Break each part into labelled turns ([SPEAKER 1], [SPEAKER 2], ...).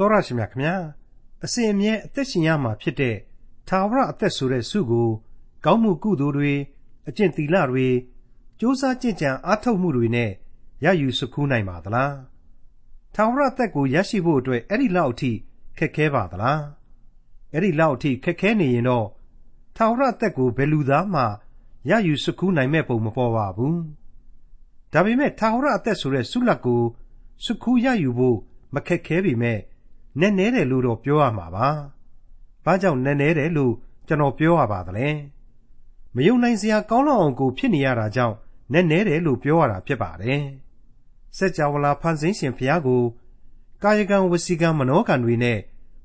[SPEAKER 1] တောရရှိမြခင်ဗျာအစဉ်အမြဲအသက်ရှင်ရမှာဖြစ်တဲ့သာဝရအသက်ဆိုတဲ့ဆုကို ကောင်းမှုကုသိုလ်တွေအကျင့်သီလတွေစ조사ကြင်ကြံအားထုတ်မှုတွေနဲ့ရယူစခူးနိုင်ပါသလားသာဝရအသက်ကိုရရှိဖို့အတွက်အဲ့ဒီလောက်အထိခက်ခဲပါသလားအဲ့ဒီလောက်အထိခက်ခဲနေရင်တော့သာဝရအသက်ကိုဘယ်လူသားမှရယူစခူးနိုင်မဲ့ပုံမပေါ်ပါဘူးဒါပေမဲ့သာဝရအသက်ဆိုတဲ့ဆုလတ်ကိုစခူးရယူဖို့မခက်ခဲပေမဲ့ နက်နဲတယ်လို့တော့ပြောရမှာပါ။ဘာကြောင့်နက်နဲတယ်လို့ကျွန်တော်ပြောရပါသလဲ။မယုံနိုင်စရာကောင်းလောက်အောင်ကိုဖြစ်နေရတာကြောင့်နက်နဲတယ်လို့ပြောရတာဖြစ်ပါတယ်။စัจ java လာဖန်ဆင်းရှင်ဘုရားကိုကာယကံဝစီကံမနောကံတွေနဲ့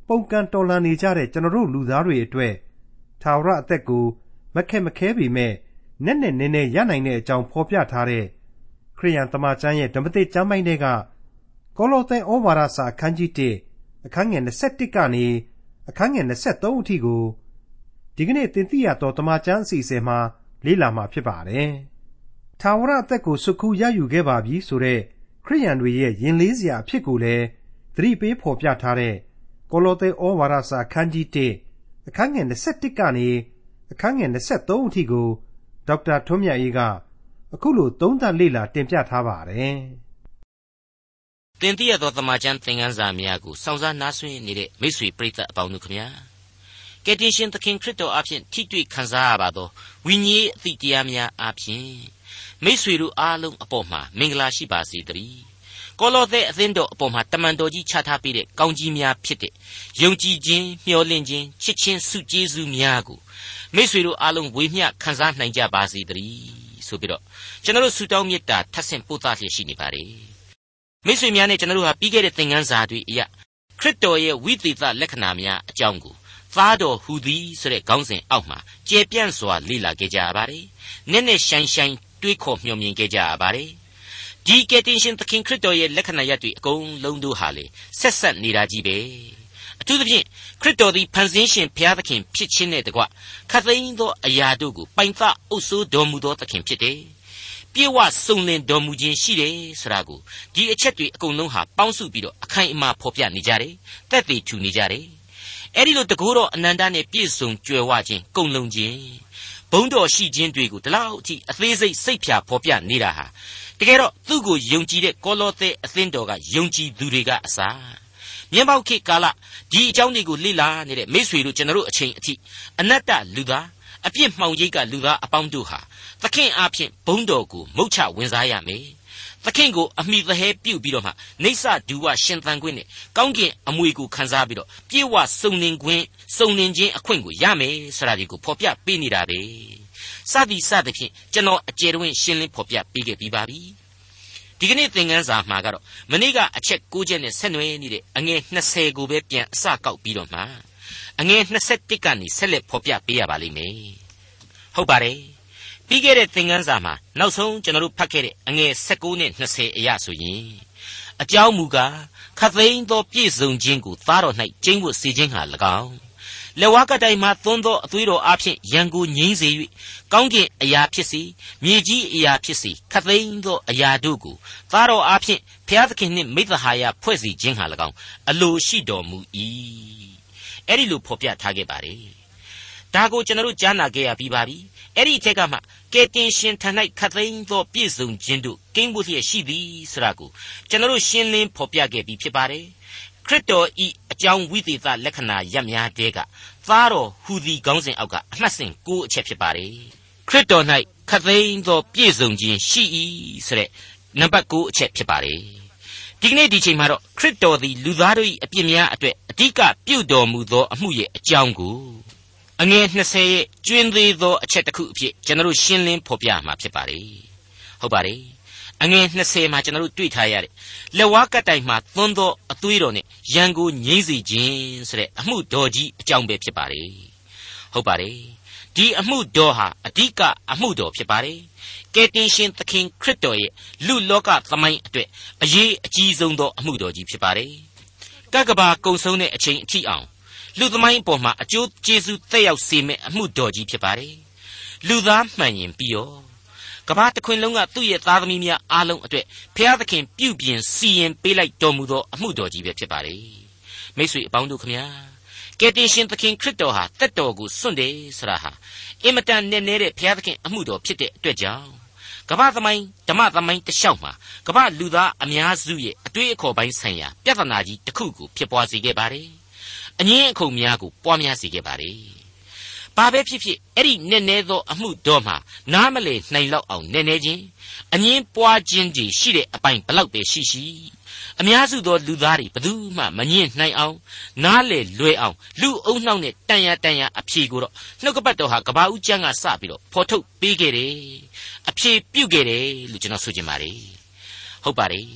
[SPEAKER 1] ပုံကံတော်လန်နေကြတဲ့ကျွန်တော်တို့လူသားတွေအတွက်သာဝရအသက်ကိုမခက်မခဲပေမဲ့နက်နဲ့နဲနဲရနိုင်တဲ့အကြောင်းဖော်ပြထားတဲ့ခရိယန်တမန်ကျမ်းရဲ့ဓမ္မသစ်ကျမ်းပိုင်းတွေကကောလောသဲဩဝါဒစာအခန်းကြီး1 အခန်းငယ်21ကနေအခန်းငယ်23အထိကိုဒီကနေ့သင်သိရသောတမန်ကျမ်းအစီအစဉ်မှာလေ့လာမှာဖြစ်ပါတယ်။ထာဝရအသက်ကိုစုခုရယူခဲ့ပါပြီဆိုတဲ့ခရိယန်တွေရဲ့ယဉ်လေးစရာအဖြစ်ကိုလည်းသတိပေးဖော်ပြထားတဲ့ကောလောသဲဩဝါဒစာအခန်းကြီး1အခန်းငယ်21ကနေအခန်းငယ်23အထိကိုဒေါက်တာထွန်းမြတ်အေးကအခုလိုသုံးသပ်လေ့လာတင်ပြထားပါတယ်။
[SPEAKER 2] သင်သိရသောသမာကျမ်းသင်ခန်းစာများကိုစောင့်စားနားဆွင့်နေတဲ့မိတ်ဆွေပရိသတ်အပေါင်းတို့ခမညာကယ်တင်ရှင်သခင်ခရစ်တော်အဖင်ထိတွေ့ခံစားရပါသောဝိညာဉ်အသည့်တရားများအဖင်မိတ်ဆွေတို့အားလုံးအပေါ်မှာမင်္ဂလာရှိပါစေတည်းကောလောသဲအသင်းတော်အပေါ်မှာတမန်တော်ကြီးချထားပေးတဲ့ကောင်းကြီးများဖြစ်တဲ့ယုံကြည်ခြင်းမျှော်လင့်ခြင်းချစ်ခြင်းစုကျေးဇူးများကိုမိတ်ဆွေတို့အားလုံးဝေမျှခံစားနိုင်ကြပါစေတည်းဆိုပြီးတော့ကျွန်တော်တို့ဆုတောင်းမေတ္တာထပ်ဆင့်ပို့သလျက်ရှိနေပါတယ် မိတ်ဆွေများနဲ့ကျွန်တော်တို့ဟာပြီးခဲ့တဲ့သင်ခန်းစာတွေအရခရစ်တော်ရဲ့ဝိသေသလက္ခဏာများအကြောင်းကိုသားတော်ဟူသည်ဆိုတဲ့ခေါင်းစဉ်အောက်မှာကျေပြန့်စွာလေ့လာခဲ့ကြရပါတယ်။နက်နက်ရှိုင်းရှိုင်းတွေးခေါ်မျှော်မြင်ခဲ့ကြရပါတယ်။ဒီကယ်တင်ရှင်သခင်ခရစ်တော်ရဲ့လက္ခဏာရပ်တွေအကုန်လုံးတို့ဟာလေဆက်ဆက်နေတာကြီးပဲ။အထူးသဖြင့်ခရစ်တော်သည်ဖန်ဆင်းရှင်ဘုရားသခင်ဖြစ်ခြင်းနဲ့တကွခတ်သိမ်းသောအရာတို့ကိုပိုင်သအုပ်စိုးတော်မူသောသခင်ဖြစ်တယ်။ ပြေဝစုံလင်တော်မူခြင်းရှိတယ်ဆိုတာကိုဒီအချက်တွေအကုန်လုံးဟာပေါင်းစုပြီးတော့အခိုင်အမာဖော်ပြနေကြတယ်။တက်သေးထူနေကြတယ်။အဲ့ဒီလိုတကူတော့အနန္တနဲ့ပြည့်စုံကြွယ်ဝခြင်းကုံလုံးခြင်းဘုံတော်ရှိခြင်းတွေကိုဒီလောက်အထိအသေးစိတ်စိတ်ဖြာဖော်ပြနေတာဟာတကယ်တော့သူ့ကိုယုံကြည်တဲ့ကောလောသဲအသင်းတော်ကယုံကြည်သူတွေကအစားမြင်းပေါက်ခေတ်ကာလဒီအကြောင်းတွေကိုလေ့လာနေတဲ့မိษွေတို့ကျွန်တော်တို့အချိန်အထိအနတ္တလူသား အပြစ်မှောင်ရိပ်ကလူသားအပေါင်းတို့ဟာသခင်အားဖြင့်ဘုန်းတော်ကိုမုတ်ချဝင်စားရမယ်သခင်ကိုအမိသဟဲပြုတ်ပြီးတော့မှနေဆဒူဝရှင်သန်ခွင့်နဲ့ကောင်းကင်အမွေကိုခံစားပြီးတော့ပြေဝစုံလင်ခွင့်စုံလင်ခြင်းအခွင့်ကိုရမယ်ဆိုတာဒီကိုဖော်ပြပေးနေတာပဲစသည်စသဖြင့်ကျွန်တော်အကျယ်တွင်ရှင်းလင်းဖော်ပြပေးခဲ့ပြီးပါပြီဒီကနေ့သင်ခန်းစာမှာကတော့မနေ့ကအချက်6ချက်နဲ့ဆက်နွယ်နေတဲ့အငယ်20ကိုပဲပြန်အစကောက်ပြီးတော့မှ အငယ်21ကနေဆက်လက်ဖော်ပြပေးရပါလိမ့်မယ်ဟုတ်ပါတယ်ပြီးခဲ့တဲ့သင်ခန်းစာမှာနောက်ဆုံးကျွန်တော်တို့ဖတ်ခဲ့တဲ့အငယ်16နဲ့20အရာဆိုရင်အကြောင်းမူကားခသိန်းသောပြည့်စုံခြင်းကိုသားတော်၌ကျင်းဝတ်စေခြင်းဟာ၎င်းလက်ဝါးကတိုင်မှသွန်းသောအသွေးတော်အဖျင်ရန်ကိုငြိမ့်စေ၍ကောင်းကင်အရာဖြစ်စီမြေကြီးအရာဖြစ်စီခသိန်းသောအရာတို့ကိုသားတော်အဖျင်ဘုရားသခင်နှင့်မိသဟာယဖွဲ့စီခြင်းဟာ၎င်းအလိုရှိတော်မူ၏ အဲ့ဒီလိုဖော်ပြထားခဲ့ပါတယ်ဒါကိုကျွန်တော်တို့ကြားနာခဲ့ရပြီးပါပြီအဲ့ဒီအထက်ကမှကယ်တင်ရှင်ထံ၌ခတ်သိမ်းသောပြည့်စုံခြင်းတို့ကင်းဖို့လျက်ရှိသည်ဆိုတာကိုကျွန်တော်တို့ရှင်းလင်းဖော်ပြခဲ့ပြီးဖြစ်ပါတယ်ခရစ်တော်ဤအကြောင်းဝိသေသလက္ခဏာရပ်များတဲကသားတော်ဟူသည်ခေါင်းစဉ်အောက်ကအမှတ်စဉ်၉အချက်ဖြစ်ပါတယ်ခရစ်တော်၌ခတ်သိမ်းသောပြည့်စုံခြင်းရှိ၏ဆိုတဲ့နံပါတ်9အချက်ဖြစ်ပါတယ် ဒီကနေ့ဒီချိန်မှာတော့ခရစ်တော်သည်လူသားတို့၏အပြစ်များအတွက်အဓိကပြုတော်မူသောအမှုရဲ့အကြောင်းကိုအငယ်20ရဲ့ကျွင်းသေးသောအချက်တစ်ခုအဖြစ်ကျွန်တော်ရှင်းလင်းဖော်ပြမှာဖြစ်ပါတယ်ဟုတ်ပါတယ်အငယ်20မှာကျွန်တော်တွေ့ထားရတဲ့လက်ဝါးကတိုင်မှာသွန်းသောအသွေးတော်နဲ့ရန်ကိုငြိမ့်စေခြင်းဆိုတဲ့အမှုတော်ကြီးအကြောင်းပဲဖြစ်ပါတယ်ဟုတ်ပါတယ်ဒီအမှုတော်ဟာအဓိကအမှုတော်ဖြစ်ပါတယ် ကယ်တင်ရှင်သခင်ခရစ်တော်ရဲ့လူလောကသမိုင်းအတွက်အရေးအကြီးဆုံးသောအမှုတော်ကြီးဖြစ်ပါတယ်ကကဘာကုံဆုံးတဲ့အချိန်အထိအောင်လူသမိုင်းအပေါ်မှာအကျိုးကျေးဇူးသက်ရောက်စေမယ့်အမှုတော်ကြီးဖြစ်ပါတယ်လူသားမှန်ရင်ပြီးရောကဘာတခွင်လုံးကသူ့ရဲ့သားသမီးများအားလုံးအတွက်ဖျားသခင်ပြုပြင်စီရင်ပေးလိုက်တော်မူသောအမှုတော်ကြီးပဲဖြစ်ပါတယ်မိတ်ဆွေအပေါင်းတို့ခမညာကယ်တင်ရှင်သခင်ခရစ်တော်ဟာတက်တော်ကိုစွန့်တယ်ဆိုတာဟာအင်မတန်နဲ့နဲတဲ့ဘုရားသခင်အမှုတော်ဖြစ်တဲ့အတွက်ကြောင့် ကမ္ဘာသမိုင်းဓမ္မသမိုင်းတလျှောက်မှာကမ္ဘာလူသားအများစုရဲ့အတွေ့အခေါ်ပိုင်းဆိုင်ရာပြဿနာကြီးတစ်ခုကိုဖြစ်ပွားစေခဲ့ပါတယ်။အငင်းအခုံများကိုပွားများစေခဲ့ပါတယ်။ဘာပဲဖြစ်ဖြစ်အဲ့ဒီနဲ့နဲသောအမှုတော်မှာနားမလည်နိုင်လောက်အောင်နဲ့နဲခြင်းအငင်းပွားခြင်းကြီးရှိတဲ့အပိုင်ဘလောက်ပဲရှိရှိအများစုသောလူသားတွေဘယ်သူမှမငင့်နိုင်အောင်နားလေလွယ်အောင်လူအုံနှောက်နဲ့တန်ရတန်ရအဖြေကိုတော့နှုတ်ကပတ်တော်ဟာကဘာဦးကျမ်းကစပြီးတော့ဖော်ထုတ်ပေးခဲ့တယ် အဖြေပြုတ်ခဲ့တယ်လို့ကျွန်တော်ဆိုချင်ပါတယ်ဟုတ်ပါတယ်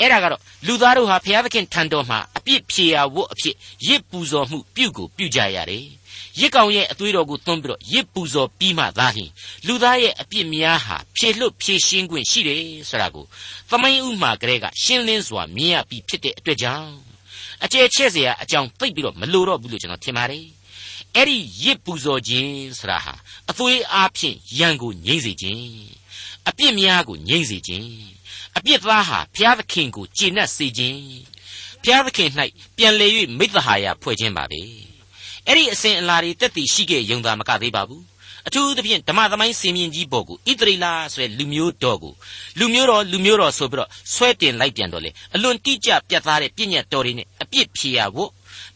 [SPEAKER 2] အဲ့ဒါကတော့လူသားတို့ဟာဘုရားသခင်ထံတော်မှာအပြစ်ဖြေရာဝတ်အဖြစ်ရစ်ပူဇော်မှုပြုကိုပြုကြရတယ်ရစ်ကောင်ရဲ့အသွေးတော်ကိုသွန်းပြီးတော့ရစ်ပူဇော်ပြီးမှသာလျှင်လူသားရဲ့အပြစ်များဟာဖြေလွတ်ဖြေရှင်းခွင့်ရှိတယ်ဆိုတာကိုသမိုင်းဥမှာကလေးကရှင်းလင်းစွာမြင်ရပြီးဖြစ်တဲ့အတွက်ကြောင့်အကျယ်ချဲ့เสียအကြောင်းသိပ်ပြီးတော့မလိုတော့ဘူးလို့ကျွန်တော်ထင်ပါတယ် အဲ့ဒီရစ်ပူဇော်ခြင်းဆိုတာဟာအသွေးအားဖြင့်ရန်ကိုငြိမ့်စေခြင်းအပြစ်များကိုငြိမ့်စေခြင်းအပြစ်သားဟာဘုရားသခင်ကိုကျေနပ်စေခြင်းဘုရားသခင်၌ပြန်လေ၍မိတ္တဟာယဖွဲ့ခြင်းပါပဲအဲ့ဒီအစဉ်အလာတွေတက်တည်ရှိခဲ့ယုံသာမကသေးပါဘူးအထူးသဖြင့်ဓမ္မသမိုင်းစင်မြင့်ကြီးဘော်ကိုဣသရေလဆိုတဲ့လူမျိုးတော်ကိုလူမျိုးတော်လူမျိုးတော်ဆိုပြီးတော့ဆွဲတင်လိုက်ပြန်တော့လေအလွန်တိကျပြတ်သားတဲ့ပြည့်ညတ်တော်တွေနဲ့အပြစ်ဖြေရဖို့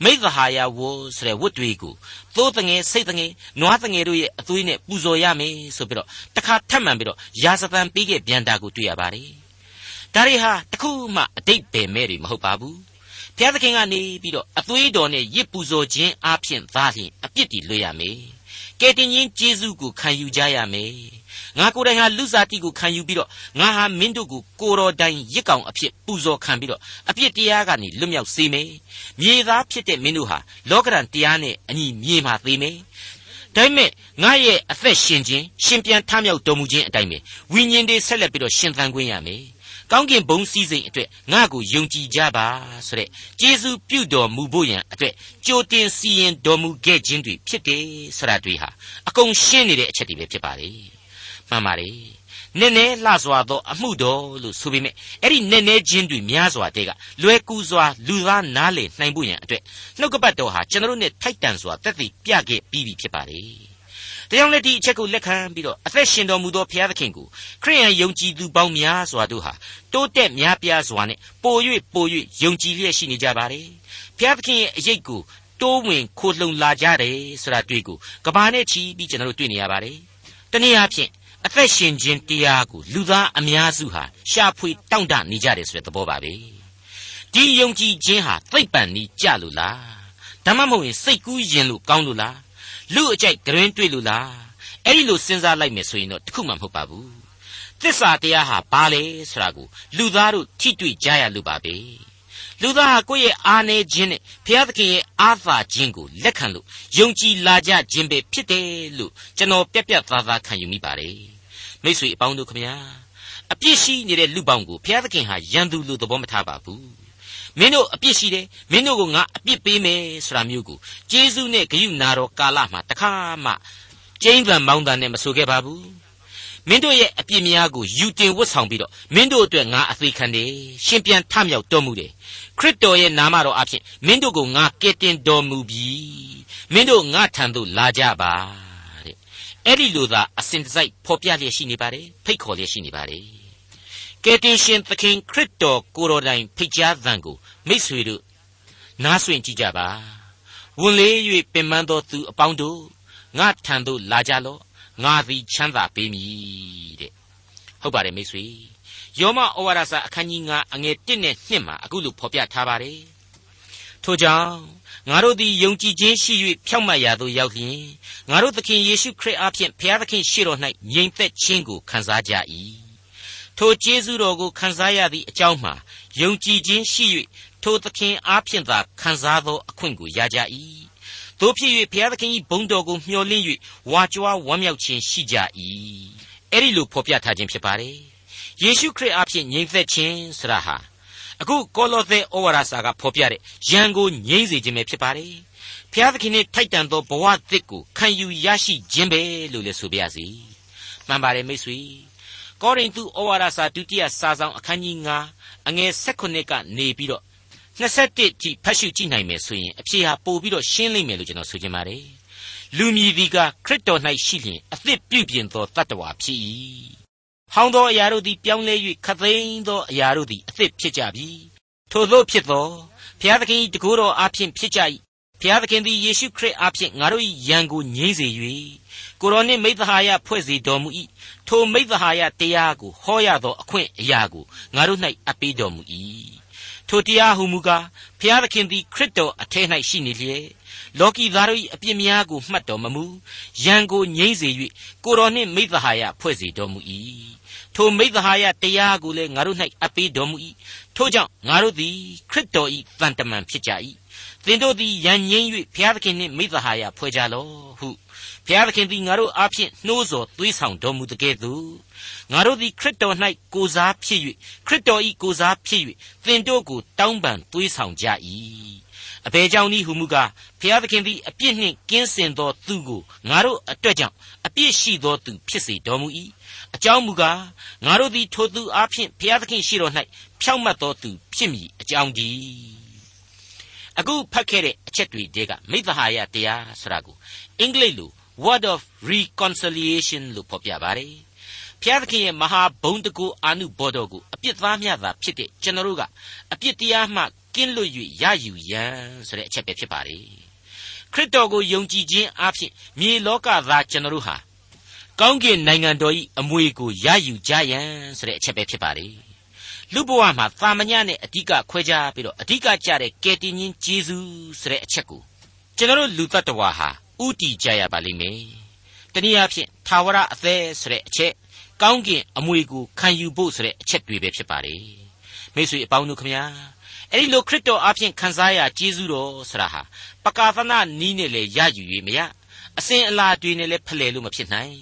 [SPEAKER 2] မိသဟာယဝဆိုတဲ့ဝတ်တွေကိုသိုးတငယ်စိတ်တငယ်နွားတငယ်တို့ရဲ့အသွေးနဲ့ပူဇော်ရမယ်ဆိုပြီးတော့တခါထပ်မံပြီးတော့ရာဇသံပေးခဲ့ပြန်တာကိုတွေ့ရပါတယ်ဒါတွေဟာတခုမှအတိတ်ပဲမဲ့တွေမဟုတ်ပါဘူးဘုရားသခင်ကနေပြီးတော့အသွေးတော်နဲ့ရစ်ပူဇော်ခြင်းအပြင်သားလျင်အပြစ်တွေလွတ်ရမယ် ကယ်တင်ရှင်ယေရှုကိုခံယူကြရမယ်ငါကိုယ်တိုင်ဟာလူစားတိကိုခံယူပြီးတော့ငါဟာမင်းတို့ကိုကိုတော်တိုင်ရစ်ကောင်အဖြစ်ပူဇော်ခံပြီးတော့အပြစ်တရားကနေလွတ်မြောက်စေမယ်မြေသားဖြစ်တဲ့မင်းတို့ဟာလောကရန်တရားနဲ့အညီမြေမှာသေးမယ်ဒါပေမဲ့ငါရဲ့အသက်ရှင်ခြင်းရှင်ပြန်ထမြောက်တော်မူခြင်းအတိုင်းပဲဝိညာဉ်တွေဆက်လက်ပြီးတော့ရှင်သန်ခွင့်ရမယ် ကောင်းကင်ဘုံစည်းစိမ်အတွက်ငါ့ကိုယုံကြည်ကြပါဆိုတဲ့ကျေးဇူးပြုတော်မူဖို့ရန်အတွက်ကြိုတင်စီရင်တော်မူခဲ့ခြင်းတွေဖြစ်တယ်ဆိုတာတွေဟာအကုန်ရှင်းနေတဲ့အချက်တွေပဲဖြစ်ပါလေမှန်ပါလေနည်းနည်းလှစွာသောအမှုတော်လို့ဆိုပေမဲ့အဲ့ဒီနည်းနည်းချင်းတွေများစွာတဲ့ကလွယ်ကူစွာလူသားနားလေနိုင်ဖို့ရန်အတွက်နှုတ်ကပတ်တော်ဟာကျွန်တော်တို့နဲ့ထိုက်တန်စွာတက်တည်ပြခဲ့ပြီးပြီဖြစ်ပါလေ။ တရားလက်ဒီအချက်ကိုလက်ခံပြီးတော့အသက်ရှင်တော်မူသောဘုရားသခင်ကိုခရိယန်ယုံကြည်သူပေါင်းများစွာတို့ဟာတိုးတက်များပြားစွာနဲ့ပို၍ပို၍ယုံကြည်လျက်ရှိနေကြပါတယ်။ဘုရားသခင်ရဲ့အရေးကိုတိုးဝင်ခိုလှုံလာကြတယ်ဆိုတာတွေ့ကိုကဘာနဲ့ချီပြီးကျွန်တော်တို့တွေ့နေရပါတယ်။တနည်းအားဖြင့်အသက်ရှင်ခြင်းတရားကိုလူသားအများစုဟာရှာဖွေတောင့်တနေကြတယ်ဆိုတဲ့သဘောပါပဲ။ဒီယုံကြည်ခြင်းဟာသိပ္ပံဤကြလို့လား။ဓမ္မမဟုတ်ရင်စိတ်ကူးရင်လို့ကောင်းလို့လား လူအကြိုက်ကြွင်းတွေ့လို့လားအဲ့ဒီလိုစဉ်းစားလိုက်မယ်ဆိုရင်တော့တခုမှမဟုတ်ပါဘူးသစ္စာတရားဟာဘာလဲဆိုတာကိုလူသားတို့ထိတွေ့ကြရလို့ပါပဲလူသားဟာကိုယ့်ရဲ့အားနည်းခြင်းနဲ့ဘုရားသခင်ရဲ့အားသာခြင်းကိုလက်ခံလို့ယုံကြည်လာကြခြင်းပဲဖြစ်တယ်လို့ကျွန်တော်ပြက်ပြက်သားသားခံယူမိပါတယ်မိတ်ဆွေအပေါင်းတို့ခမညာအပြစ်ရှိနေတဲ့လူပေါင်းကိုဘုရားသခင်ဟာယံသူလို့သဘောမထားပါဘူး မင်းတို့အပြစ်ရှိတယ်မင်းတို့ကိုငါအပြစ်ပေးမယ်ဆိုတာမျိုးကိုကျေးဇူးနဲ့ဂရုနာတော်ကာလမှာတခါမှကျိန်းဗန်မောင်းတန်နဲ့မဆိုခဲ့ပါဘူးမင်းတို့ရဲ့အပြစ်များကိုယူတင်ဝတ်ဆောင်ပြီးတော့မင်းတို့အတွက်ငါအသေးခံတယ်ရှင်ပြန်ထမြောက်တော်မူတယ်ခရစ်တော်ရဲ့နာမတော်အဖြစ်မင်းတို့ကိုငါကယ်တင်တော်မူပြီမင်းတို့ငါထံသို့လာကြပါတဲ့အဲ့ဒီလိုသာအစဉ်တစိုက်ဖော်ပြလျက်ရှိနေပါတယ်ဖိတ်ခေါ်လျက်ရှိနေပါတယ် ကယ်တင်ရှင်သခင်ခရစ်တော်ကိုယ်တော်တိုင်ဖိတ်ကြားသံကိုမိษွေတို့နားဆွင့်ကြည့်ကြပါဝန်လေး၍ပင်ပန်းသောသူအပေါင်းတို့ငါထံသို့လာကြလော့ငါသည်ချမ်းသာပေးမည်တဲ့ဟုတ်ပါတယ်မိษွေယောမဩဝါဒစာအခန်းကြီး9အငယ်1နဲ့2မှာအခုလိုဖော်ပြထားပါတယ်ထို့ကြောင့်ငါတို့သည်ယုံကြည်ခြင်းရှိ၍ဖြောင့်မတ်ရာသို့ရောက်လျင်ငါတို့သခင်ယေရှုခရစ်အားဖြင့်ဘုရားသခင်ရှေ့တော်၌ငြိမ်သက်ခြင်းကိုခံစားကြ၏ ထိုကျေးဇူးတော်ကိုခံစားရသည့်အကြောင်းမှာယုံကြည်ခြင်းရှိ၍ထိုသခင်အားဖြင့်သာခံစားသောအခွင့်ကိုရကြ၏တို့ဖြစ်၍ဘုရားသခင်၏ဘုန်းတော်ကိုမျှော်လင့်၍ဝါကြွားဝမ်းမြောက်ခြင်းရှိကြ၏အဲ့ဒီလိုဖော်ပြထားခြင်းဖြစ်ပါတယ်ယေရှုခရစ်အားဖြင့်ငြိမ်သက်ခြင်းဆရာဟာအခုကောလောသဲဩဝါဒစာကဖော်ပြတဲ့ယံကိုငြိမ့်စေခြင်းပဲဖြစ်ပါတယ်ဘုရားသခင်နဲ့ထိုက်တန်သောဘဝသစ်ကိုခံယူရရှိခြင်းပဲလို့လည်းဆိုပြရစီမှန်ပါတယ်မိတ်ဆွေ ကောရိန္သုဩဝါဒစာဒုတိယစာဆောင်အခန်းကြီး9အငယ်16ကနေပြီးတော့21ထိဖတ်ရှုကြည့်နိုင်မယ်ဆိုရင်အဖြေဟာပို့ပြီးတော့ရှင်းလိမ့်မယ်လို့ကျွန်တော်ဆိုချင်ပါတယ်လူမြည်သည်ကခရစ်တော်၌ရှိလျင်အသစ်ပြုပြင်သောတတ္တဝါဖြစ်၏ဟောင်းသောအရာတို့သည်ပြောင်းလဲ၍ခသိန်းသောအရာတို့သည်အသစ်ဖြစ်ကြပြီထို့သောဖြစ်သောဘုရားသခင်၏တကူတော်အားဖြင့်ဖြစ်ကြ၏ ဘုရားသခင်သည်ယေရှုခရစ်အားဖြင့်ငါတို့၏ယံကိုငြိမ့်စေ၍ကိုရောနှင့်မိသဟာယဖွဲ့စေတော်မူ၏ထိုမိသဟာယတရားကိုဟောရသောအခွင့်အရာကိုငါတို့၌အပ်ပေးတော်မူ၏ထိုတရားဟုမူကားဘုရားသခင်သည်ခရစ်တော်အထက်၌ရှိနေလျက်လောကီသားတို့၏အပြစ်များကိုမှတ်တော်မမူယံကိုငြိမ့်စေ၍ကိုတော်နှင့်မိသဟာယဖွဲ့စေတော်မူ၏ထိုမိသဟာယတရားကိုလည်းငါတို့၌အပ်ပေးတော်မူ၏ထို့ကြောင့်ငါတို့သည်ခရစ်တော်၏တန်တမန်ဖြစ်ကြ၏ သင်တို့သည်ယံငြိမ့်၍ဘုရားသခင်နှင့်မိသဟာယဖွဲ့ကြလော့ဟုဘုရားသခင်သည်ငါတို့အားဖြင့်နှိုးဆော်သွေးဆောင်တော်မူတဲ့ကဲ့သို့ငါတို့သည်ခရစ်တော်၌ကိုစားဖြစ်၍ခရစ်တော်၏ကိုစားဖြစ်၍သင်တို့ကိုတောင်းပန်သွေးဆောင်ကြ၏အဘယ်ကြောင့်နည်းဟုမူကားဘုရားသခင်သည်အပြစ်နှင့်ကင်းစင်သောသူကိုငါတို့အတွက်ကြောင့်အပြစ်ရှိသောသူဖြစ်စေတော်မူ၏အကြောင်းမူကားငါတို့သည်ထိုသူအားဖြင့်ဘုရားသခင်ရှိတော်၌ဖြောင့်မတ်သောသူဖြစ်မည်အကြောင်းတည်း အခုဖတ်ခဲ့တဲ့အချက်တွေတဲကမိသဟာယတရားဆိုတာကိုအင်္ဂလိပ်လို word of reconciliation လို့ဖော်ပြပါတယ်။ဘုရားသခင်ရဲ့မဟာဘုံတကူအာနုဘော်တော်ကိုအပြစ်သားများသာဖြစ်တဲ့ကျွန်တော်တို့ကအပြစ်တရားမှကင်းလွတ်၍ရယူရန်ဆိုတဲ့အချက်ပဲဖြစ်ပါတယ်။ခရစ်တော်ကိုယုံကြည်ခြင်းအပြင်မြေလောကသားကျွန်တော်တို့ဟာကောင်းကင်နိုင်ငံတော်၏အမွေကိုရယူကြရန်ဆိုတဲ့အချက်ပဲဖြစ်ပါတယ်။ လူဘဝမှာသာမညနဲ့အဓိကခွဲခြားပြီးတော့အဓိကကြတဲ့ကယ်တင်ရှင်ဂျေဇုဆိုတဲ့အချက်ကိုကျွန်တော်တို့လူတ attva ဟာဥတီကြရပါလိမ့်မယ်။တနည်းအားဖြင့်သာဝရအသက်ဆိုတဲ့အချက်ကောင်းကင်အမွေကိုခံယူဖို့ဆိုတဲ့အချက်တွေပဲဖြစ်ပါတယ်။မိတ်ဆွေအပေါင်းတို့ခမညာအဲ့ဒီလိုခရစ်တော်အားဖြင့်ခံစားရကျေးဇူးတော်ဆိုတာဟာပကာသနာနီးနဲ့လေရယူ၍မရအစဉ်အလာတွေနဲ့လည်းဖလှယ်လို့မဖြစ်နိုင်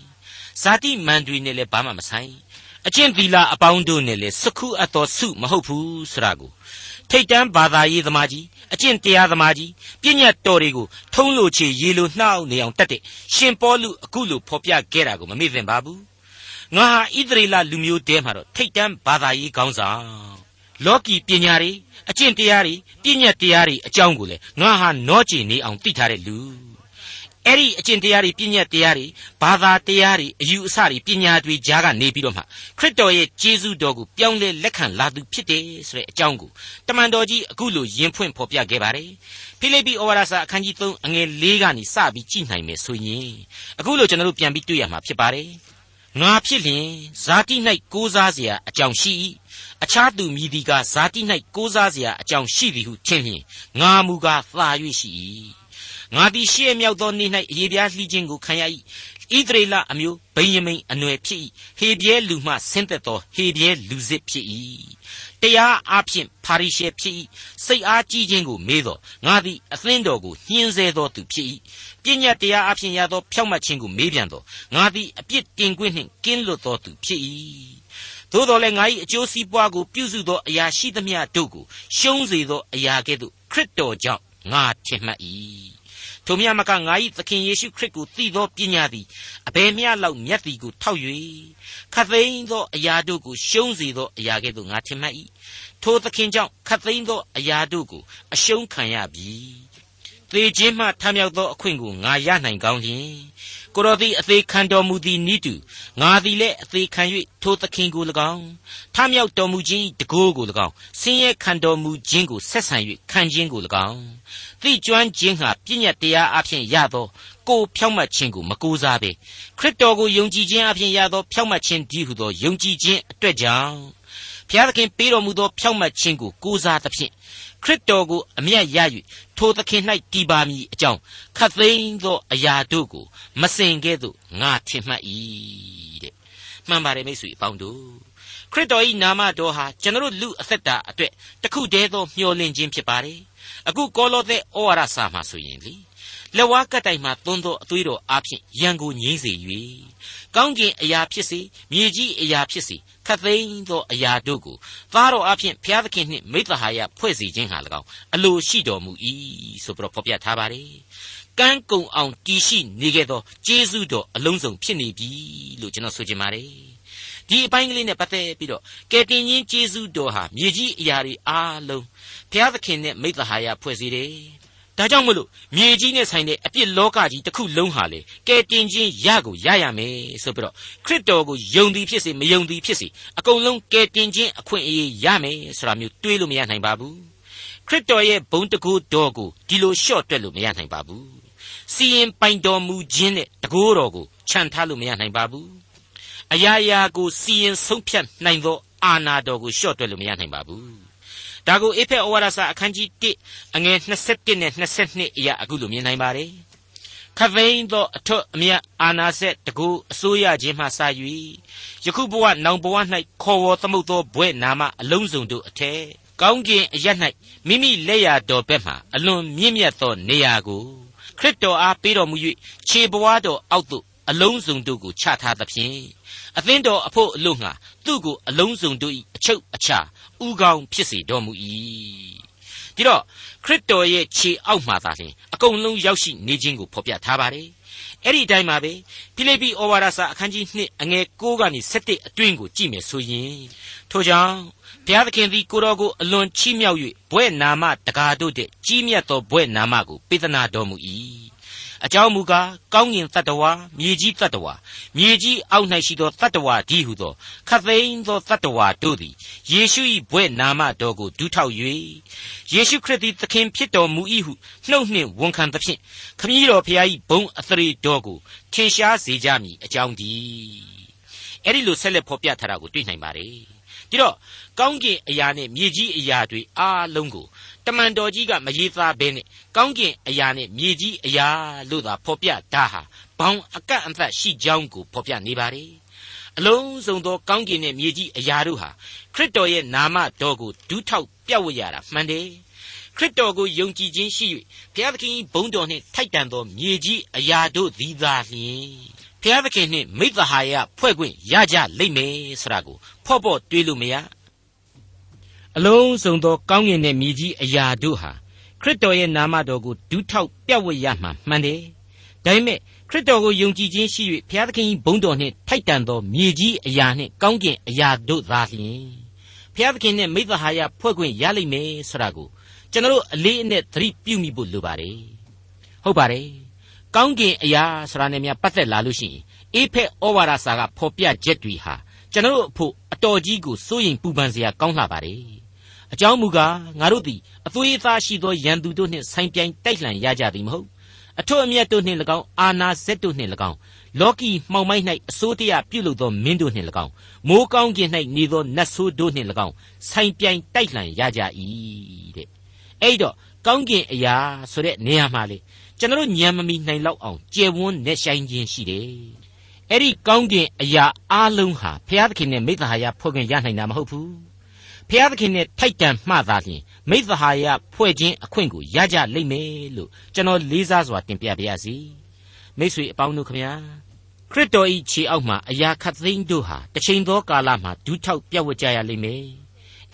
[SPEAKER 2] ဇာတိမန်တွေနဲ့လည်းဘာမှမဆိုင် အကျင့်သီလအပေါင်းတို့နဲ့လည်းစခုအပ်တော်စုမဟုတ်ဘူးဆိုတာကိုထိတ်တန်းဘာသာရေးသမားကြီးအကျင့်တရားသမားကြီးပြည့်ညတ်တော်တွေကိုထုံးလို့ချေရေလိုနှောက်နေအောင်တတ်တဲ့ရှင်ပေါလုအခုလိုဖော်ပြခဲ့တာကိုမမေ့သင့်ပါဘူးငါဟာဣသရေလလူမျိုးတဲမှာတော့ထိတ်တန်းဘာသာရေးခေါင်းဆောင်လောကီပညာတွေအကျင့်တရားတွေပြည့်ညတ်တရားတွေအကြောင်းကိုလေငါဟာနောကျင်နေအောင်သိထားတဲ့လူ အဲ့ဒီအကျင့်တရားတွေပြည့်ညတ်တရားတွေဘာသာတရားတွေအယူအဆတွေပညာတွေကြားကနေပြီးတော့မှခရစ်တော်ရဲ့ကျေးဇူးတော်ကိုပြောင်းလဲလက်ခံလာသူဖြစ်တယ်ဆိုတဲ့အကြောင်းကိုတမန်တော်ကြီးအခုလိုယင်ဖွင့်ဖော်ပြခဲ့ပါတယ်ဖိလိပ္ပိဩဝါဒစာအခန်းကြီး3အငယ်၄ကနေစပြီးကြည့်နိုင်မယ်ဆိုရင်အခုလိုကျွန်တော်တို့ပြန်ပြီးတွေ့ရမှာဖြစ်ပါတယ်ငါဖြစ်လျင်ဇာတိ၌ကိုးစားเสียအကြောင်းရှိ၏အခြားသူမြည်သည်ကဇာတိ၌ကိုးစားเสียအကြောင်းရှိသည်ဟုထင်လျင်ငါမူကားသာ၍ရှိ၏ ငါသည်ရှေ့မြောက်သောနေ့၌အယေပြားလှီးခြင်းကိုခံရ၏ဣသရေလအမျိုးဗိယမိန်အနွယ်ဖြစ်၏ဟေပြဲလူမှဆင်းသက်သောဟေပြဲလူစစ်ဖြစ်၏တရားအဖြစ်ဖာရိရှဲဖြစ်၏စိတ်အားကြီးခြင်းကိုမေးသောငါသည်အသင်းတော်ကိုညှင်းဆဲသောသူဖြစ်၏ပညာတရားအဖြစ်ရသောဖြောက်မှတ်ခြင်းကိုမေးပြန်သောငါသည်အပြစ်တင်ခွင့်နှင့်ကင်းလွတ်သောသူဖြစ်၏သို့တော်လည်းငါ၏အကျိုးစီးပွားကိုပြုစုသောအရာရှိသမျှတို့ကိုရှုံးစေသောအရာကဲ့သို့ခရစ်တော်ကြောင့်ငါထင်မှတ်၏ ထိုမြတ်မကငါ၏သခင်ယေရှုခရစ်ကိုသိသောပညာသည်အဘယ်မျှလောက်မြတ်သည်ကိုထောက်၍ခတ်သိမ်းသောအရာတို့ကိုရှုံးစေသောအရာကဲ့သို့ငါထင်မှတ်၏ထိုသခင်ကြောင့်ခတ်သိမ်းသောအရာတို့ကိုအရှုံးခံရပြီ သေခြင်းမှထမြောက်သောအခွင့်ကိုငါရနိုင်ကောင်းလျင်ကိုတော်သည်အသေးခံတော်မူသည်နိတုငါသည်လည်းအသေးခံ၍ထိုသခင်ကို၎င်းထမြောက်တော်မူခြင်းတကိုးကို၎င်းဆင်းရဲခံတော်မူခြင်းကိုဆက်ဆံ၍ခံခြင်းကို၎င်းသိကျွမ်းခြင်းဟာပြည့်ညတ်တရားအဖြစ်ရသောကိုဖြောင့်မတ်ခြင်းကိုမကူစားပေခရစ်တော်ကိုယုံကြည်ခြင်းအဖြစ်ရသောဖြောင့်မတ်ခြင်းဒီဟုသောယုံကြည်ခြင်းအတွက်ကြောင့်ဘုရားသခင်ပေးတော်မူသောဖြောင့်မတ်ခြင်းကိုကိုးစားသဖြင့် ခရစ်တော်ကိုအမျက်ရ၍ထိုသခင်၌တည်ပါမည်အကြောင်းခတ်သိမ်းသောအရာတို့ကိုမစင်ကဲ့သို့ငါထင်မှတ်၏တဲ့မှန်ပါတယ်မိတ်ဆွေအပေါင်းတို့ခရစ်တော်၏နာမတော်ဟာကျွန်တော်လူအသက်တာအတွက်တခုတည်းသောမျှော်လင့်ခြင်းဖြစ်ပါတယ်အခုကောလောသဲဩဝါဒစာမှာဆိုရင်လေ လက်ဝါးကတိုင်မှသွန်းသောအသွေးတော်အဖြစ်ရန်ကိုငြိမ့်စေ၍ကောင်းကင်အရာဖြစ်စေမြေကြီးအရာဖြစ်စေခတ်သိမ်းသောအရာတို့ကိုသားတော်အဖြစ်ဘုရားသခင်နှင့်မိသဟာယဖွဲ့စည်းခြင်းဟာ၎င်းအလိုရှိတော်မူ၏ဆိုပြီးတော့ဖော်ပြထားပါတယ်ကန်းကုံအောင်တည်ရှိနေခဲ့သောကျေးဇူးတော်အလုံးစုံဖြစ်နေပြီလို့ကျွန်တော်ဆိုချင်ပါတယ်ဒီအပိုင်းကလေးနဲ့ပတ်သက်ပြီးတော့ကယ်တင်ရှင်ယေရှုတော်ဟာမြေကြီးအရာတွေအားလုံးဘုရားသခင်နဲ့မိသဟာယဖွဲ့စည်းတယ် ဒါကြောင့်မလို့မြေကြီးနဲ့ဆိုင်တဲ့အပြစ်လောကကြီးတစ်ခုလုံးဟာလေကဲတင်ချင်းရကိုရရမယ်ဆိုပြီးတော့ခရစ်တော်ကိုယုံသည်ဖြစ်စေမယုံသည်ဖြစ်စေအကုန်လုံးကဲတင်ချင်းအခွင့်အရေးရမယ်ဆိုတာမျိုးတွေးလို့မရနိုင်ပါဘူးခရစ်တော်ရဲ့ဘုံတကူတော်ကိုဒီလိုလျှော့တွက်လို့မရနိုင်ပါဘူးစီရင်ပိုင်တော်မူခြင်းနဲ့တကူတော်ကိုခြံထားလို့မရနိုင်ပါဘူးအရာရာကိုစီရင်ဆုံးဖြတ်နိုင်သောအာဏာတော်ကိုလျှော့တွက်လို့မရနိုင်ပါဘူး ဒါကိုအေဖက်ဩဝါဒစာအခန်းကြီး1အငယ်21နဲ့22အရာအခုလိုမြင်နိုင်ပါတယ်ခသိန်းသောအထွတ်အမြတ်အာနာဆက်တကူအစိုးရခြင်းမှစ၍ယခုဘဝနောင်ဘဝ၌ခေါ်ဝေါ်သမုတ်သောဘွဲ့နာမအလုံးစုံတို့အထက်ကောင်းကင်အရ၌မိမိလက်ရတော်ဘက်မှအလွန်မြင့်မြတ်သောနေရာကိုခရစ်တော်အားပေးတော်မူ၍ခြေဘဝတော်အောက်သို့အလုံးစုံတို့ကိုချထားသဖြင့်အသင်းတော်အဖို့အလို့ငှာသူ့ကိုအလုံးစုံတို့၏အချုပ်အခြာ ဥကောင်းဖြစ်စေတော်မူ၏ဒီတော့ခရစ်တော်ရဲ့ခြေအောက်မှာသာလျှင်အကုန်လုံးရောက်ရှိနေခြင်းကိုဖော်ပြထားပါတယ်အဲ့ဒီအတိုင်းပါပဲဖိလိပ္ပိဩဝါဒစာအခန်းကြီး2အငယ်6ကနေ7အတွင်းကိုကြည့်မယ်ဆိုရင်ထို့ကြောင့်ဘုရားသခင်သည်ကိုတော်ကိုအလွန်ချီးမြှောက်၍ဘွဲ့နာမတကားတို့တဲ့ကြီးမြတ်သောဘွဲ့နာမကိုပေးသနာတော်မူ၏ အကြောင်းမူကားကောင်းကင်တတ္တဝါမြေကြီးတတ္တဝါမြေကြီးအောက်၌ရှိသောတတ္တဝါဒီဟုသောခသိန်းသောတတ္တဝါတို့သည်ယေရှု၏ဘွဲ့နာမတော်ကိုဒူးထောက်၍ယေရှုခရစ်သည်သခင်ဖြစ်တော်မူ၏ဟုနှုတ်နှင့်ဝန်ခံသဖြင့်ခမည်းတော်ဖျား၏ဘုံအသရေတော်ကိုထင်ရှားစေကြမည်အကြောင်းဒီအဲ့ဒီလိုဆက်လက်ဖော်ပြထားတာကိုတွေ့နိုင်ပါတယ်ဒီတော့ကောင်းကင်အရာနဲ့မြေကြီးအရာတွေအားလုံးကို တမန်တော်ကြီးကမရေးသားဘဲနဲ့ကောင်းကင်အရာနဲ့မြေကြီးအရာလို့သာဖော်ပြတာဟာဘောင်အကန့်အသတ်ရှိကြောင်းကိုဖော်ပြနေပါတယ်အလုံးစုံသောကောင်းကင်နဲ့မြေကြီးအရာတို့ဟာခရစ်တော်ရဲ့နာမတော်ကိုဒူးထောက်ပြဝရတာမှန်တယ်ခရစ်တော်ကိုယုံကြည်ခြင်းရှိ၍ဘုရားသခင်ဘုန်းတော်နှင့်ထိုက်တန်သောမြေကြီးအရာတို့သည်သာလျှင်ဘုရားသခင်နှင့်မိသဟာယဖွဲ့ခွင့်ရကြလိမ့်မယ်ဆိုတာကိုဖော့ဖော့တွေးလို့မရ အလုံးစုံသောကောင်းကင်နဲ့မြေကြီးအရာတို့ဟာခရစ်တော်ရဲ့နာမတော်ကိုဒူးထောက်ပြတ်ဝတ်ရမှာမှန်တယ်။ဒါပေမဲ့ခရစ်တော်ကိုယုံကြည်ခြင်းရှိ၍ဘုရားသခင်ဘုန်းတော်နှင့်ထိုက်တန်သောမြေကြီးအရာနှင့်ကောင်းကင်အရာတို့သာလျှင်ဘုရားသခင်နဲ့မိသဟာယဖွဲ့ခွင့်ရလိမ့်မယ်ဆိုတာကိုကျွန်တော်အလေးအနက်သတိပြုမိဖို့လိုပါတယ်။ဟုတ်ပါတယ်။ကောင်းကင်အရာဆိုတာနဲ့များပတ်သက်လာလို့ရှိရင်အေဖက်ဩဝါဒစာကဖော်ပြချက်တွေဟာကျွန်တော်အဖို့အတော်ကြီးကိုစိုးရင်ပူပန်စရာကောင်းလှပါတယ် အကြောင်းမူကားငါတို့သည်အသွေးအသားရှိသောရန်သူတို့နှင့်ဆိုင်ပြိုင်တိုက်လှန်ရကြသည်မဟုတ်အထွတ်အမြတ်တို့နှင့်၎င်းအာနာဇက်တို့နှင့်၎င်းလောကီမှောင်မိုက်၌အစိုးတရားပြုလုပ်သောမင်းတို့နှင့်၎င်းမိုးကောင်းကင်၌နေသောနတ်ဆိုးတို့နှင့်၎င်းဆိုင်ပြိုင်တိုက်လှန်ရကြ၏တဲ့အဲ့တော့ကောင်းကင်အရာဆိုတဲ့နေရာမှာလေကျွန်တော်ညံမမီနိုင်လောက်အောင်ကျယ်ဝန်းနဲ့ဆိုင်ခြင်းရှိတယ်အဲ့ဒီကောင်းကင်အရာအလုံးဟာဘုရားသခင်နဲ့မိသားဟာဖွဲ့ခွင့်ရနိုင်တာမဟုတ်ဘူး ဖျားသခင်နဲ့ထိုက်တန်မှသာလျှင်မိသဟာယဖွဲ့ခြင်းအခွင့်ကိုရကြလိမ့်မယ်လို့ကျွန်တော်လေးစားစွာတင်ပြပါရစေမိတ်ဆွေအပေါင်းတို့ခမညာခရစ်တော်ဤခြေအောက်မှာအရာခတ်သိမ်းတို့ဟာတစ်ချိန်သောကာလမှာဒူးထောက်ပြတ်ဝကြရလိမ့်မယ်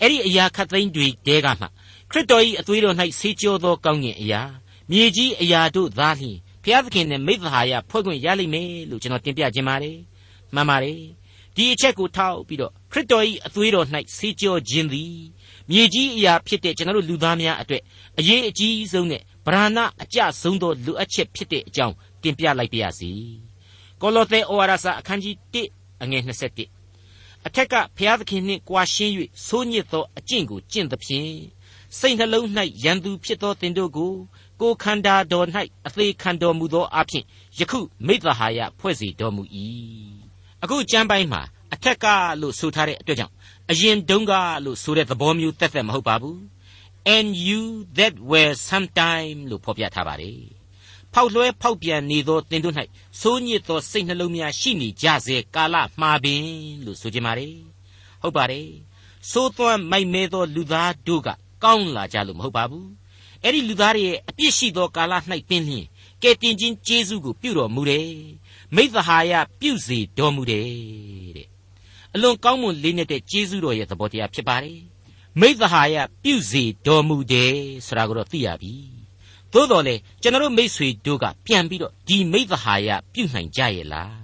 [SPEAKER 2] အဲ့ဒီအရာခတ်သိမ်းတွေတဲကမှခရစ်တော်ဤအသွေးတော်၌ဆေးကြောသောကောင်းကင်အရာမြေကြီးအရာတို့သာလျှင်ဖျားသခင်နဲ့မိသဟာယဖွဲ့ခွင့်ရလိမ့်မယ်လို့ကျွန်တော်တင်ပြခြင်းပါတယ်မှန်ပါတယ်ဒီအချက်ကိုထောက်ပြီးတော့ ခရစ်တော်၏အသွေးတော်၌ဆေးကြောခြင်းသည်မြေကြီးအရာဖြစ်တဲ့ကျွန်တော်တို့လူသားများအတွက်အရေးအကြီးဆုံးနဲ့ဗราဏအကျဆုံးသောလူအပ်ချက်ဖြစ်တဲ့အကြောင်းတင်ပြလိုက်ပါရစေ။ကောလောသဲဩဝါဒစာအခန်းကြီး1အငယ်21အထက်ကဘုရားသခင်နှင့်ကြွားရှင်း၍ဆိုးညစ်သောအကျင့်ကိုကျင့်သဖြင့်စိတ်နှလုံး၌ရန်သူဖြစ်သောသင်တို့ကိုကိုခန္ဓာတော်၌အသေးခံတော်မူသောအဖြစ်ယခုမိသဟာယဖွဲ့စီတော်မူ၏အခုကျမ်းပိုင်းမှာ အထက်ကလို့ဆိုထားတဲ့အတွက်ကြောင့်အရင်တုန်းကလို့ဆိုတဲ့သဘောမျိုးတက်တက်မဟုတ်ပါဘူး and you that were sometime လို့ဖော်ပြထားပါတယ်ဖောက်လွှဲဖောက်ပြန်နေသောသင်တို့၌စိုးညစ်သောစိတ်နှလုံးများရှိနေကြစေကာလမှာပင်လို့ဆိုကြပါတယ်ဟုတ်ပါတယ်စိုးသွမ်းမိုက်မဲသောလူသားတို့ကကောင်းလာကြလို့မဟုတ်ပါဘူးအဲ့ဒီလူသားတွေရဲ့အပြစ်ရှိသောကာလ၌ပင်လျှင်ကဲတင်ချင်းကျေးဇူးကိုပြုတော်မူတယ်မိသဟာယပြုစေတော်မူတယ်တဲ့ အလွန်ကောင်းမွန်လေးနဲ့တဲ့ကျေးဇူးတော်ရဲ့သဘောတရားဖြစ်ပါတယ်မိသဟာယပြုစေတော်မူတယ်ဆိုတာကိုတော့သိရပြီသို့တော်လေကျွန်တော်မိษွေတို့ကပြန်ပြီးတော့ဒီမိသဟာယပြုနိုင်ကြရဲ့လား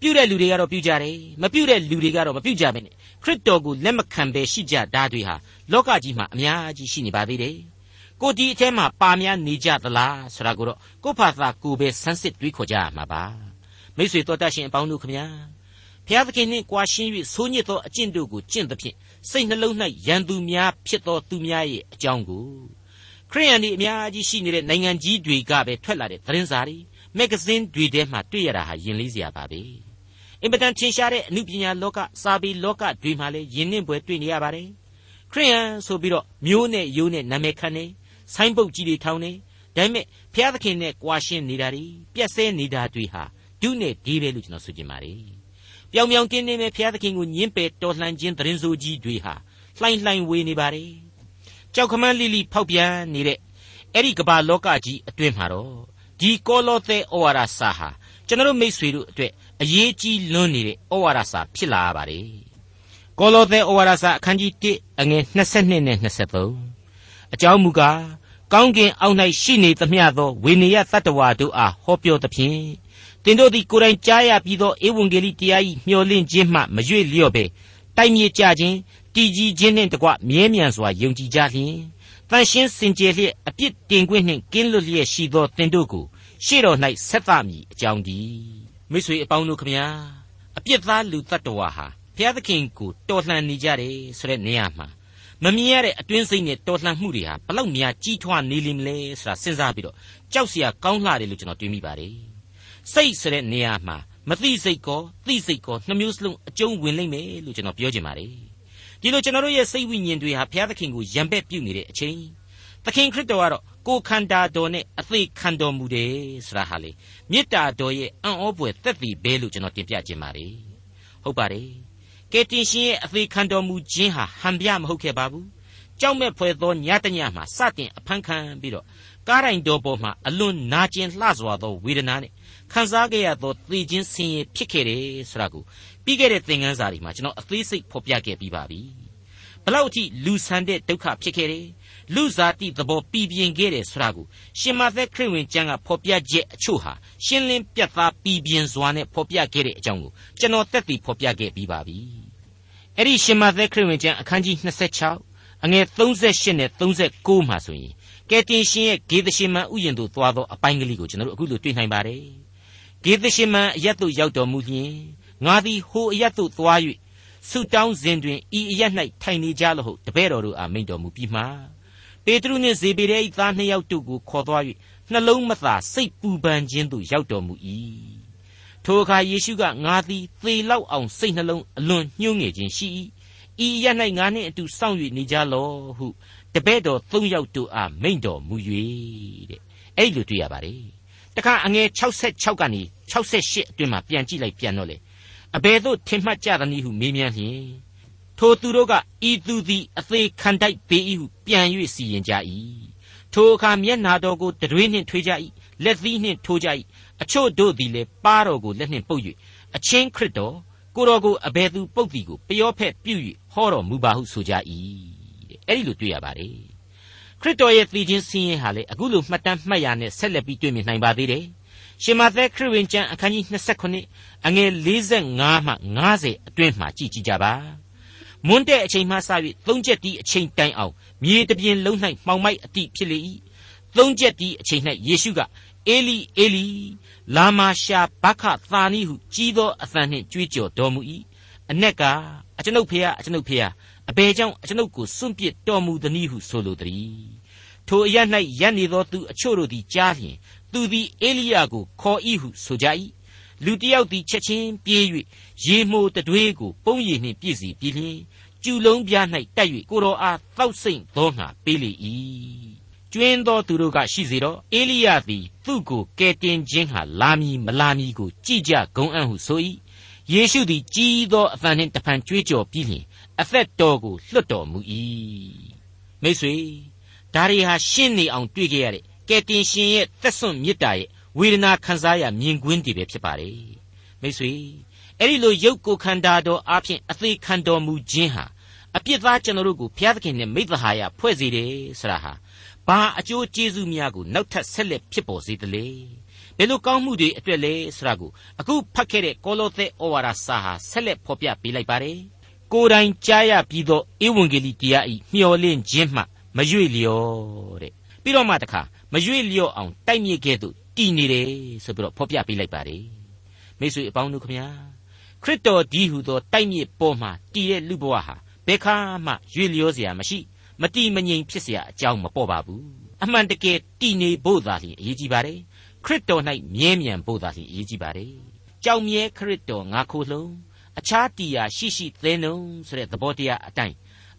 [SPEAKER 2] ပြုတဲ့လူတွေကတော့ပြုကြတယ်မပြုတဲ့လူတွေကတော့မပြုကြဘဲနဲ့ခရစ်တော်ကိုလက်မခံဘဲရှိကြတာတွေဟာလောကကြီးမှာအများကြီးရှိနေပါသေးတယ်ကိုဒီအထဲမှာပါများနေကြသလားဆိုတာကိုတော့ကိုဖာသာကိုပဲစမ်းစစ်တွေးခေါ်ကြရမှာပါမိတ်ဆွေတော်တတ်ရှင်အပေါင်းတို့ခမညာ ဘုရားသခင်နှင့်ကြွားရှင်း၍ဆိုးညစ်သောအကျင့်တို့ကိုကျင့်သဖြင့်စိတ်နှလုံး၌ရန်သူများဖြစ်သောသူများရဲ့အကြောင်းကိုခရိယန်ဒီအများကြီးရှိနေတဲ့နိုင်ငံကြီးတွေကပဲထွက်လာတဲ့သတင်းစာတွေမဂ္ဂဇင်းတွေထဲမှာတွေ့ရတာဟာယဉ်လေးစရာပါပဲအင်ပတန်ထင်ရှားတဲ့အမှုပညာလောကစာပေလောကတွေမှာလည်းယဉ်နှင်းပွဲတွေ့နေရပါတယ်ခရိယန်ဆိုပြီးတော့မျိုးနဲ့ယိုးနဲ့နာမည်ခံနေဆိုင်းပုတ်ကြီးတွေထောင်းနေဒါပေမဲ့ဘုရားသခင်နဲ့ကြွားရှင်းနေတာတွေပြက်ဆဲနေတာတွေဟာဒုနဲ့ဒီပဲလို့ကျွန်တော်ဆိုချင်ပါတယ် ပြောင်ပြောင်တင်းတင်းပဲဘုရားသခင်ကိုညှင်းပယ်တော်လှန်ခြင်းသတင်းစိုးကြီးတွေဟာလှိုင်းလှိုင်းဝေနေပါတယ်ကြောက်ခမန်းလိလိဖောက်ပြန်နေတဲ့အဲ့ဒီကမ္ဘာလောကကြီးအတွင်းမှာတော့ဒီကောလောသဲဩဝါဒစာဟာကျွန်တော်မိษွေတို့အတွက်အရေးကြီးလွန်းနေတဲ့ဩဝါဒစာဖြစ်လာရပါတယ်ကောလောသဲဩဝါဒစာအခန်းကြီး1အငယ်22နဲ့23အကြောင်းမူကားကောင်းကင်အောက်၌ရှိနေသမျှသောဝေနေယသတ္တဝါတို့အားဟောပြောသဖြင့် တင်တို့သည်ကိုယ်တိုင်ကြားရပြီးသောဧဝံဂေလိတရား၏မျှော်လင့်ခြင်းမှမရွေ့လျော့ပဲတိုက်မြေကြခြင်းတည်ကြည်ခြင်းနှင့်တကွမြဲမြံစွာယုံကြည်ကြလျင်တန်ရှင်းစင်ကြယ်လျက်အပြစ်တင်ခွင့်နှင့်ကင်းလွတ်လျက်ရှိသောတင်တို့ကိုရှေ့တော်၌ဆက်သမည်အကြောင်းဒီမိတ်ဆွေအပေါင်းတို့ခမညာအပြစ်သားလူတ attva ဟာဘုရားသခင်ကိုတော်လှန်နေကြတယ်ဆိုတဲ့နေရာမှာမမြင်ရတဲ့အတွင်းစိတ်နဲ့တော်လှန်မှုတွေဟာဘလောက်များကြီးထွားနေလိမ့်မလဲဆိုတာစဉ်းစားပြီးတော့ကြောက်စရာကောင်းလှတယ်လို့ကျွန်တော်တွေးမိပါတယ် စိတ်ဆိုတဲ့နေရာမှာမသိစိတ်ကောသိစိတ်ကောနှမျိုးစလုံးအကျုံးဝင်လိမ့်မယ်လို့ကျွန်တော်ပြောချင်ပါတယ်ဒီလိုကျွန်တော်တို့ရဲ့စိတ်ဝိညာဉ်တွေဟာဘုရားသခင်ကိုယံပက်ပြုတ်နေတဲ့အချိန်သခင်ခရစ်တော်ကတော့ကိုခန္ဓာတော်နဲ့အသေးခံတော်မူတယ်ဆိုတာဟာလေမေတ္တာတော်ရဲ့အံ့ဩဖွယ်သက်သေပဲလို့ကျွန်တော်တင်ပြခြင်းပါတယ်ဟုတ်ပါတယ်ကယ်တင်ရှင်ရဲ့အသေးခံတော်မူခြင်းဟာဟန်ပြမဟုတ်ခဲ့ပါဘူးကြောက်မဲ့ဖွယ်သောညတညမှာစတင်အဖန်ခံပြီးတော့ကားတိုင်တော်ပေါ်မှာအလွန်နာကျင်လှစွာသောဝေဒနာနဲ့ ခံစားခဲ့ရသောသေခြင်းဆင်းရဲဖြစ်ခဲ့တယ်ဆိုတာကိုပြီးခဲ့တဲ့သင်ခန်းစာတွေမှာကျွန်တော်အသေးစိတ်ဖော်ပြခဲ့ပြီးပါပြီဘလောက်အထိလူဆန်တဲ့ဒုက္ခဖြစ်ခဲ့တယ်လူစားတိသဘောပြည်ပြင်းခဲ့တယ်ဆိုတာကိုရှင်မသက်ခရစ်ဝင်ကျမ်းကဖော်ပြချက်အချို့ဟာရှင်းလင်းပြတ်သားပြည်ပြင်းစွာနဲ့ဖော်ပြခဲ့တဲ့အကြောင်းကိုကျွန်တော်တက်တည်ဖော်ပြခဲ့ပြီးပါပြီအဲ့ဒီရှင်မသက်ခရစ်ဝင်ကျမ်းအခန်းကြီး26အငယ်38နဲ့39မှာဆိုရင်ကယ်တင်ရှင်ရဲ့ဂေသရှင်မန်ဥယျာဉ်သို့သွားသောအပိုင်းကလေးကိုကျွန်တော်တို့အခုလိုတွေ့နိုင်ပါတယ် ဂေသရှင်မန်အရက်သို့ရောက်တော်မူလျင်ငါသည်ဟိုအရက်သို့သွား၍ဆုတောင်းစဉ်တွင်ဤအရက်၌ထိုင်နေကြလောဟုတပည့်တော်တို့အားမိန့်တော်မူပြီးမှပေတရုနှင့်ဇေဘေဒဲ၏သားနှစ်ယောက်တို့ကိုခေါ်သွား၍နှလုံးမသာစိတ်ပူပန်ခြင်းသို့ရောက်တော်မူ၏ထိုအခါယေရှုကငါသည်သေလောက်အောင်စိတ်နှလုံးအလွန်ညှိုးငယ်ခြင်းရှိ၏ဤရ၌ငါနှင့်အတူစောင့်၍နေကြလော့ဟုတပည့်တော်သုံးယောက်တို့အားမိန့်တော်မူ၍တဲ့အဲ့လိုတွေ့ရပါတယ်တခါအငယ်66ကနေ 68အတွင်းမှာပြန်ကြည့်လိုက်ပြန်တော့လေအဘယ်သို့ထင်မှတ်ကြသနည်းဟုမေးမြန်းလျင်ထိုသူတို့ကဤသူသည်အသေးခံတိုက်ပေ၏ဟုပြန်၍စီရင်ကြ၏ထိုအခါမျက်နာတော်ကိုတရွေးနှင့်ထွေးကြ၏လက်သီးနှင့်ထိုးကြ၏အချို့တို့သည်လည်းပါတော်ကိုလက်နှင့်ပုတ်၍အချင်းခရစ်တော်ကိုတော်ကိုအဘယ်သူပုတ်သည်ကိုပျောဖက်ပြု၍ဟောတော်မူပါဟုဆိုကြ၏တဲ့အဲ့ဒီလိုတွေ့ရပါတယ်ခရစ်တော်ရဲ့သီချင်းစင်းရင်ဟာလေအခုလိုမှတ်တမ်းမှတ်ရနဲ့ဆက်လက်ပြီးတွေ့မြင်နိုင်ပါသေးတယ် ရှင်မသက်ခရစ်ဝင်ကျမ်းအခန်းကြီး29အငယ်45မှ50အတွင်းမှာကြည်ကြည်ကြပါမွန်းတဲ့အချိန်မှစ၍သုံးချက်တီးအချိန်တိုင်အောင်မြေတပြင်လုံး၌မှောင်မိုက်အတိဖြစ်လေ၏သုံးချက်တီးအချိန်၌ယေရှုကအေလီအေလီလာမာရှာဘခသာနီဟုကြီးသောအသံနှင့်ကြွေးကြော်တော်မူ၏အ내ကအကျွန်ုပ်ဖေဟာအကျွန်ုပ်ဖေဟာအဘယ်ကြောင့်အကျွန်ုပ်ကိုစွန့်ပစ်တော်မူသနည်းဟုဆိုလိုသည် ထိုအရ၌ရပ်နေသောသူအချို့တို့သည်ကြားလျင်သူသည်အေလိယကိုခေါ်၏ဟုဆိုကြ၏လူတယောက်သည်ချက်ချင်းပြေး၍ရေမှုတတွေးကိုပုံရည်နှင့်ပြည့်စီပြီးလျင်ကျူလုံးပြား၌တက်၍ကိုတော်အားတောက်ဆိတ်သောငါပေးလေ၏ကျွင်းသောသူတို့ကရှိစေတော့အေလိယသည်သူ့ကိုကယ်တင်ခြင်းဟာလာမည်မလာမည်ကိုကြည်ကြဂုံအံ့ဟုဆို၏ယေရှုသည်ကြီးသောအသံနှင့်တဖန်ကြွေးကြော်ပြီးလျှင်အသက်တော်ကိုလွတ်တော်မူ၏မိတ်ဆွေ ဒါရီဟာရှင်းနေအောင်တွေ့ကြရတဲ့ကယ်တင်ရှင်ရဲ့သက်စွန့်မေတ္တာရဲ့ဝေဒနာခံစားရမြင်ကွင်းတွေပဲဖြစ်ပါတယ်မိတ်ဆွေအဲ့ဒီလိုရုပ်ကိုခန္ဓာတော်အဖျင်အသေးခံတော်မူခြင်းဟာအပြစ်သားကျွန်တော်တို့ကိုဘုရားသခင်နဲ့မိသဟာယဖွဲ့စေတယ်ဆိုတာဟာဘာအကျိုးကျေးဇူးများကိုနောက်ထပ်ဆက်လက်ဖြစ်ပေါ်စေသလဲဘယ်လိုကောင်းမှုတွေအတွက်လဲဆိုတာကိုအခုဖတ်ခဲ့တဲ့ကောလောသဲဩဝါဒစာဟာဆက်လက်ဖော်ပြပေးလိုက်ပါတယ်ကိုယ်တိုင်ကြားရပြီးသောဧဝံဂေလိတရားဤမျှော်လင့်ခြင်းမှ မရွေ့လျော့တဲ့ပြီးတော့မှတခါမရွေ့လျော့အောင်တိုက်မြစ်ကဲ့သို့တည်နေတယ်ဆိုပြီးတော့ဖော်ပြပေးလိုက်ပါတယ်မိတ်ဆွေအပေါင်းတို့ခမညာခရစ်တော်ဒီဟုသောတိုက်မြစ်ပေါ်မှာတည်တဲ့လူဘဝဟာဘယ်ခါမှရွေ့လျော့เสียမရှိမတိမငြိမ်ဖြစ်เสียအကြောင်းမပေါ်ပါဘူးအမှန်တကယ်တည်နေဖို့သာလျှင်အရေးကြီးပါတယ်ခရစ်တော်၌မြဲမြံဖို့သာလျှင်အရေးကြီးပါတယ်ကြောင်မြဲခရစ်တော်ငါခိုးလုံးအခြားတရားရှိရှိသဲနှုံဆိုတဲ့သဘောတရားအတိုင်း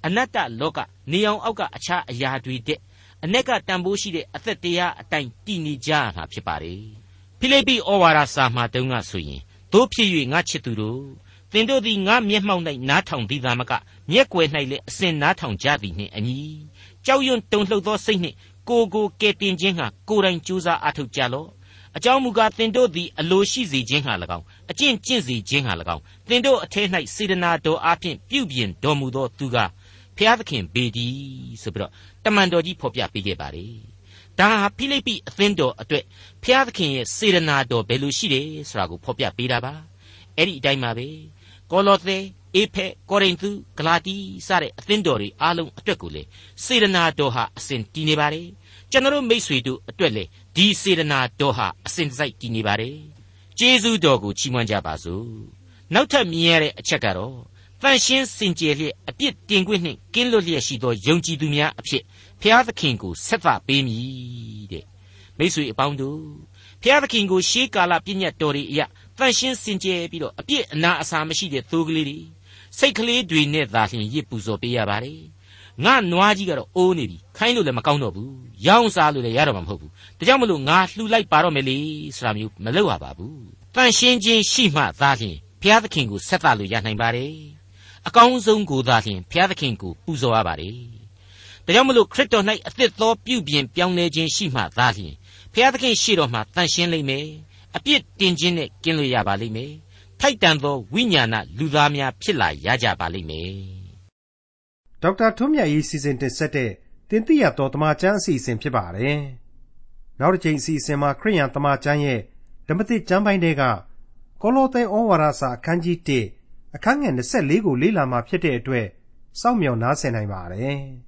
[SPEAKER 2] အနတ္တလောကနေအောင်အောက်ကအခြားအရာတွေတဲ့အ내ကတန်ဖိုးရှိတဲ့အသက်တရားအတိုင်းတည်နေကြရမှာဖြစ်ပါတယ်ဖိလိပ္ပိဩဝါဒစာမှာတုန်းကဆိုရင်တို့ဖြစ်၍ငါချစ်သူတို့သင်တို့သည်ငါမျက်မှောက်၌နားထောင်သည်သာမကမျက်ွယ်၌လည်းအစဉ်နားထောင်ကြသည်နှင့်အညီကြောက်ရွံ့တုန်လှုပ်သောစိတ်နှင့်ကိုကိုကဲတင်ခြင်းဟာကိုယ်တိုင်ကြိုးစားအထောက်ကြလော့အကြောင်းမူကားသင်တို့သည်အလိုရှိစေခြင်းဟာ၎င်းအကျင့်ကျင့်စေခြင်းဟာ၎င်းသင်တို့အထက်၌စေတနာတော်အဖျင်ပြုပြင်တော်မူသောသူက ဖျားသခင်ဘေဒီဆိုပြီးတော့တမန်တော်ကြီးဖော်ပြပေးခဲ့ပါတယ်ဒါဟာဖိလိပ္ပိအသင်းတော်အတွက်ဖျားသခင်ရဲ့စေတနာတော်ဘယ်လိုရှိတယ်ဆိုတာကိုဖော်ပြပေးတာပါအဲ့ဒီအတိုင်းပါပဲကောလောသဲအေဖက်ကောရိန္သုဂလာတိစတဲ့အသင်းတော်တွေအားလုံးအတွက်ကိုလေစေတနာတော်ဟာအစဉ်တည်နေပါတယ်ကျွန်တော်မိษွေတို့အတွက်လေဒီစေတနာတော်ဟာအစဉ်တစိုက်တည်နေပါတယ်ကျေးဇူးတော်ကိုချီးမွမ်းကြပါစို့နောက်ထပ်မြင်ရတဲ့အချက်ကတော့ တန်ရှင်းစင်ကြယ်လျက်အပြစ်တင်ခွင့်နှင့်ကင်းလွတ်လျက်ရှိသောယုံကြည်သူများအဖြစ်ဖျားသခင်ကိုဆက်သပေးမည်တဲ့မိษွေအပေါင်းတို့ဖျားသခင်ကိုရှေးကာလပြည့်ညတ်တော်တွေအရာတန်ရှင်းစင်ကြယ်ပြီးတော့အပြစ်အနာအဆာမရှိတဲ့သိုးကလေးတွေစိတ်ကလေးတွေနဲ့သာလျှင်ရစ်ပူဇော်ပေးရပါတယ်ငါနွားကြီးကတော့အိုးနေပြီခိုင်းလို့လည်းမကောင်းတော့ဘူးရောင်းစားလို့လည်းရတော့မှာမဟုတ်ဘူးဒါကြောင့်မလို့ငါလှူလိုက်ပါတော့မယ်လေဆိုတာမျိုးမလုပ်ရပါဘူးတန်ရှင်းခြင်းရှိမှသာလျှင်ဘုရားသခင်ကိုဆက်သလို့ရနိုင်ပါတယ် အကောင်းဆုံးကိုသာလျှင်ဘုရားသခင်ကိုပူဇော်ရပါတယ်ဒါကြောင့်မလို့ခရစ်တော်၌အသစ်သောပြုပြင်ပြောင်းလဲခြင်းရှိမှသာလျှင်ဘုရားသခင်ရှေ့တော်မှာတန်ရှင်းလိမ့်မယ်အပြစ်တင်ခြင်းနဲ့ကင်းလို့ရပါလိမ့်မယ်ထိုက်တန်သောဝိညာဏလူသားများဖြစ်လာရကြပါလိမ့်မယ်
[SPEAKER 1] ဒေါက်တာထွန်းမြတ်ရေးစီစဉ်တင်ဆက်တဲ့တင်ပြတော်တမချန်းအစီအစဉ်ဖြစ်ပါတယ်နောက်တစ်ချိန်အစီအစဉ်မှာခရိယန်တမချန်းရဲ့ဓမ္မသစ်ကျမ်းပိုင်းတွေကကောလောသဲဩဝါဒစာအခန်းကြီး1 အခန်းငယ်24ကိုလေ့လာမှဖြစ်တဲ့အတွက်စောင့်မျှော်နားဆင်နိုင်ပါတယ်။